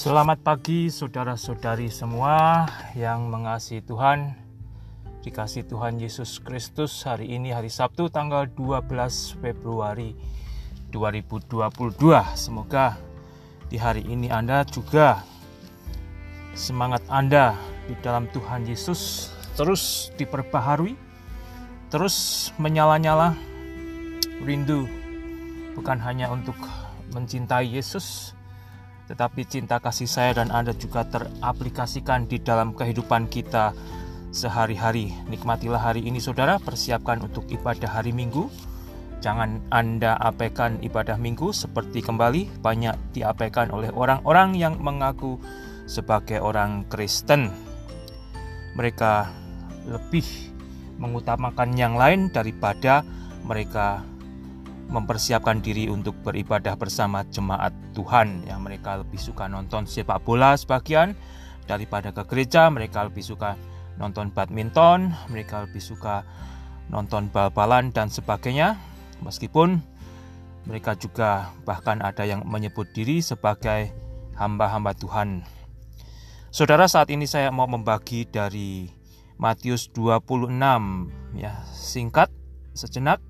Selamat pagi saudara-saudari semua yang mengasihi Tuhan. Dikasih Tuhan Yesus Kristus hari ini hari Sabtu tanggal 12 Februari 2022. Semoga di hari ini Anda juga semangat Anda di dalam Tuhan Yesus terus diperbaharui, terus menyala-nyala rindu bukan hanya untuk mencintai Yesus, tetapi cinta kasih saya dan Anda juga teraplikasikan di dalam kehidupan kita sehari-hari. Nikmatilah hari ini saudara, persiapkan untuk ibadah hari Minggu. Jangan Anda abaikan ibadah Minggu seperti kembali banyak diabaikan oleh orang-orang yang mengaku sebagai orang Kristen. Mereka lebih mengutamakan yang lain daripada mereka mempersiapkan diri untuk beribadah bersama jemaat Tuhan. Yang mereka lebih suka nonton sepak bola sebagian daripada ke gereja. Mereka lebih suka nonton badminton mereka lebih suka nonton bal-balan dan sebagainya. Meskipun mereka juga bahkan ada yang menyebut diri sebagai hamba-hamba Tuhan. Saudara saat ini saya mau membagi dari Matius 26 ya singkat sejenak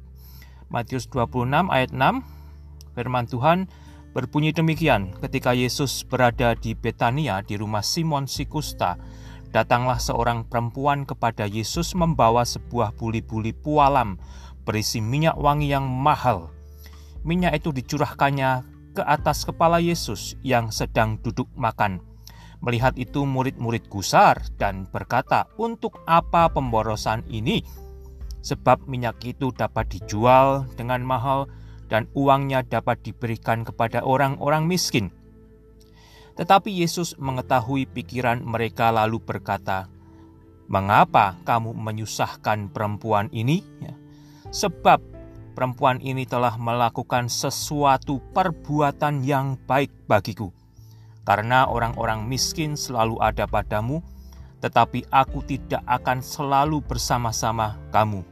Matius 26 ayat 6 firman Tuhan berbunyi demikian ketika Yesus berada di Betania di rumah Simon Sikusta datanglah seorang perempuan kepada Yesus membawa sebuah buli-buli pualam berisi minyak wangi yang mahal minyak itu dicurahkannya ke atas kepala Yesus yang sedang duduk makan Melihat itu murid-murid gusar dan berkata, "Untuk apa pemborosan ini?" Sebab minyak itu dapat dijual dengan mahal dan uangnya dapat diberikan kepada orang-orang miskin. Tetapi Yesus mengetahui pikiran mereka lalu berkata, "Mengapa kamu menyusahkan perempuan ini? Ya, sebab perempuan ini telah melakukan sesuatu perbuatan yang baik bagiku. Karena orang-orang miskin selalu ada padamu, tetapi aku tidak akan selalu bersama-sama kamu.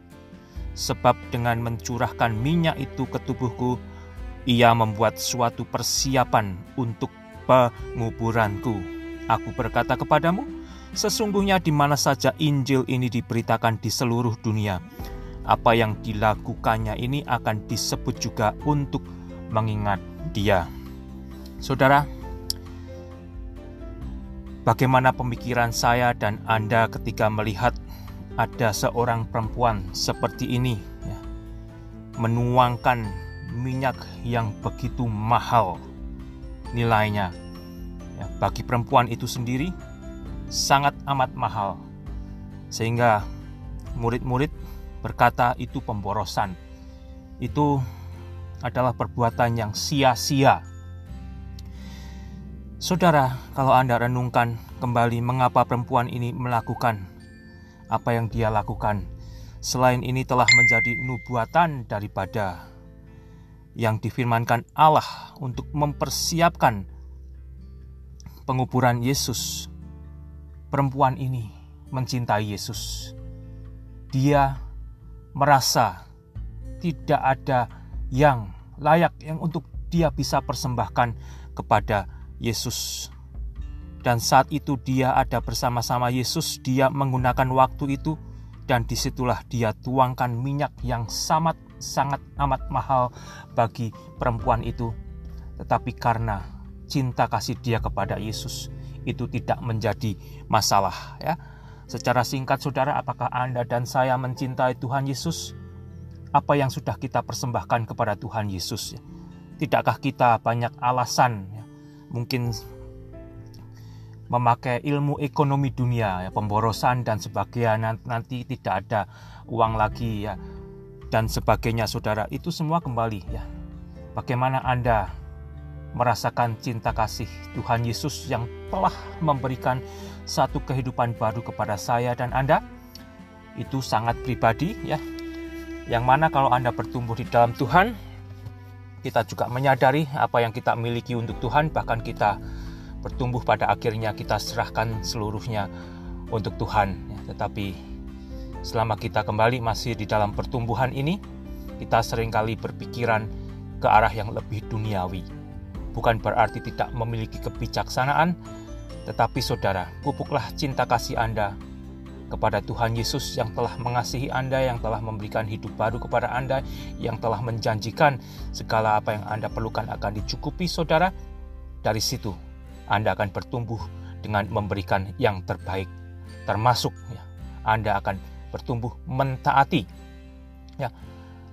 Sebab dengan mencurahkan minyak itu ke tubuhku, ia membuat suatu persiapan untuk penguburanku. Aku berkata kepadamu, sesungguhnya di mana saja Injil ini diberitakan di seluruh dunia, apa yang dilakukannya ini akan disebut juga untuk mengingat dia. Saudara, Bagaimana pemikiran saya dan Anda ketika melihat ada seorang perempuan seperti ini ya, menuangkan minyak yang begitu mahal nilainya ya, bagi perempuan itu sendiri sangat amat mahal. Sehingga murid-murid berkata itu pemborosan. Itu adalah perbuatan yang sia-sia. Saudara, kalau Anda renungkan kembali mengapa perempuan ini melakukan apa yang dia lakukan, selain ini telah menjadi nubuatan daripada yang difirmankan Allah untuk mempersiapkan penguburan Yesus. Perempuan ini mencintai Yesus. Dia merasa tidak ada yang layak yang untuk dia bisa persembahkan kepada Yesus. Dan saat itu dia ada bersama-sama Yesus, dia menggunakan waktu itu dan di situlah dia tuangkan minyak yang sangat sangat amat mahal bagi perempuan itu. Tetapi karena cinta kasih dia kepada Yesus itu tidak menjadi masalah ya. Secara singkat saudara, apakah Anda dan saya mencintai Tuhan Yesus? Apa yang sudah kita persembahkan kepada Tuhan Yesus? Tidakkah kita banyak alasan mungkin memakai ilmu ekonomi dunia ya pemborosan dan sebagainya nanti tidak ada uang lagi ya dan sebagainya saudara. Itu semua kembali ya. Bagaimana Anda merasakan cinta kasih Tuhan Yesus yang telah memberikan satu kehidupan baru kepada saya dan Anda? Itu sangat pribadi ya. Yang mana kalau Anda bertumbuh di dalam Tuhan kita juga menyadari apa yang kita miliki untuk Tuhan, bahkan kita bertumbuh pada akhirnya kita serahkan seluruhnya untuk Tuhan. Ya, tetapi selama kita kembali masih di dalam pertumbuhan ini, kita sering kali berpikiran ke arah yang lebih duniawi. bukan berarti tidak memiliki kebijaksanaan, tetapi saudara, pupuklah cinta kasih Anda kepada Tuhan Yesus yang telah mengasihi Anda, yang telah memberikan hidup baru kepada Anda, yang telah menjanjikan segala apa yang Anda perlukan akan dicukupi saudara. Dari situ Anda akan bertumbuh dengan memberikan yang terbaik, termasuk ya, Anda akan bertumbuh mentaati ya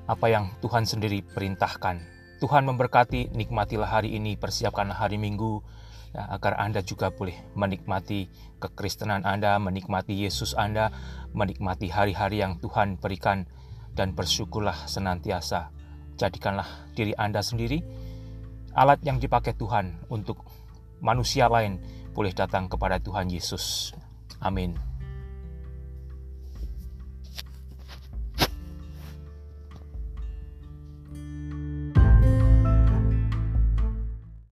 apa yang Tuhan sendiri perintahkan. Tuhan memberkati, nikmatilah hari ini, persiapkanlah hari Minggu, ya, agar Anda juga boleh menikmati kekristenan Anda, menikmati Yesus Anda, menikmati hari-hari yang Tuhan berikan, dan bersyukurlah senantiasa. Jadikanlah diri Anda sendiri alat yang dipakai Tuhan untuk manusia lain boleh datang kepada Tuhan Yesus. Amin.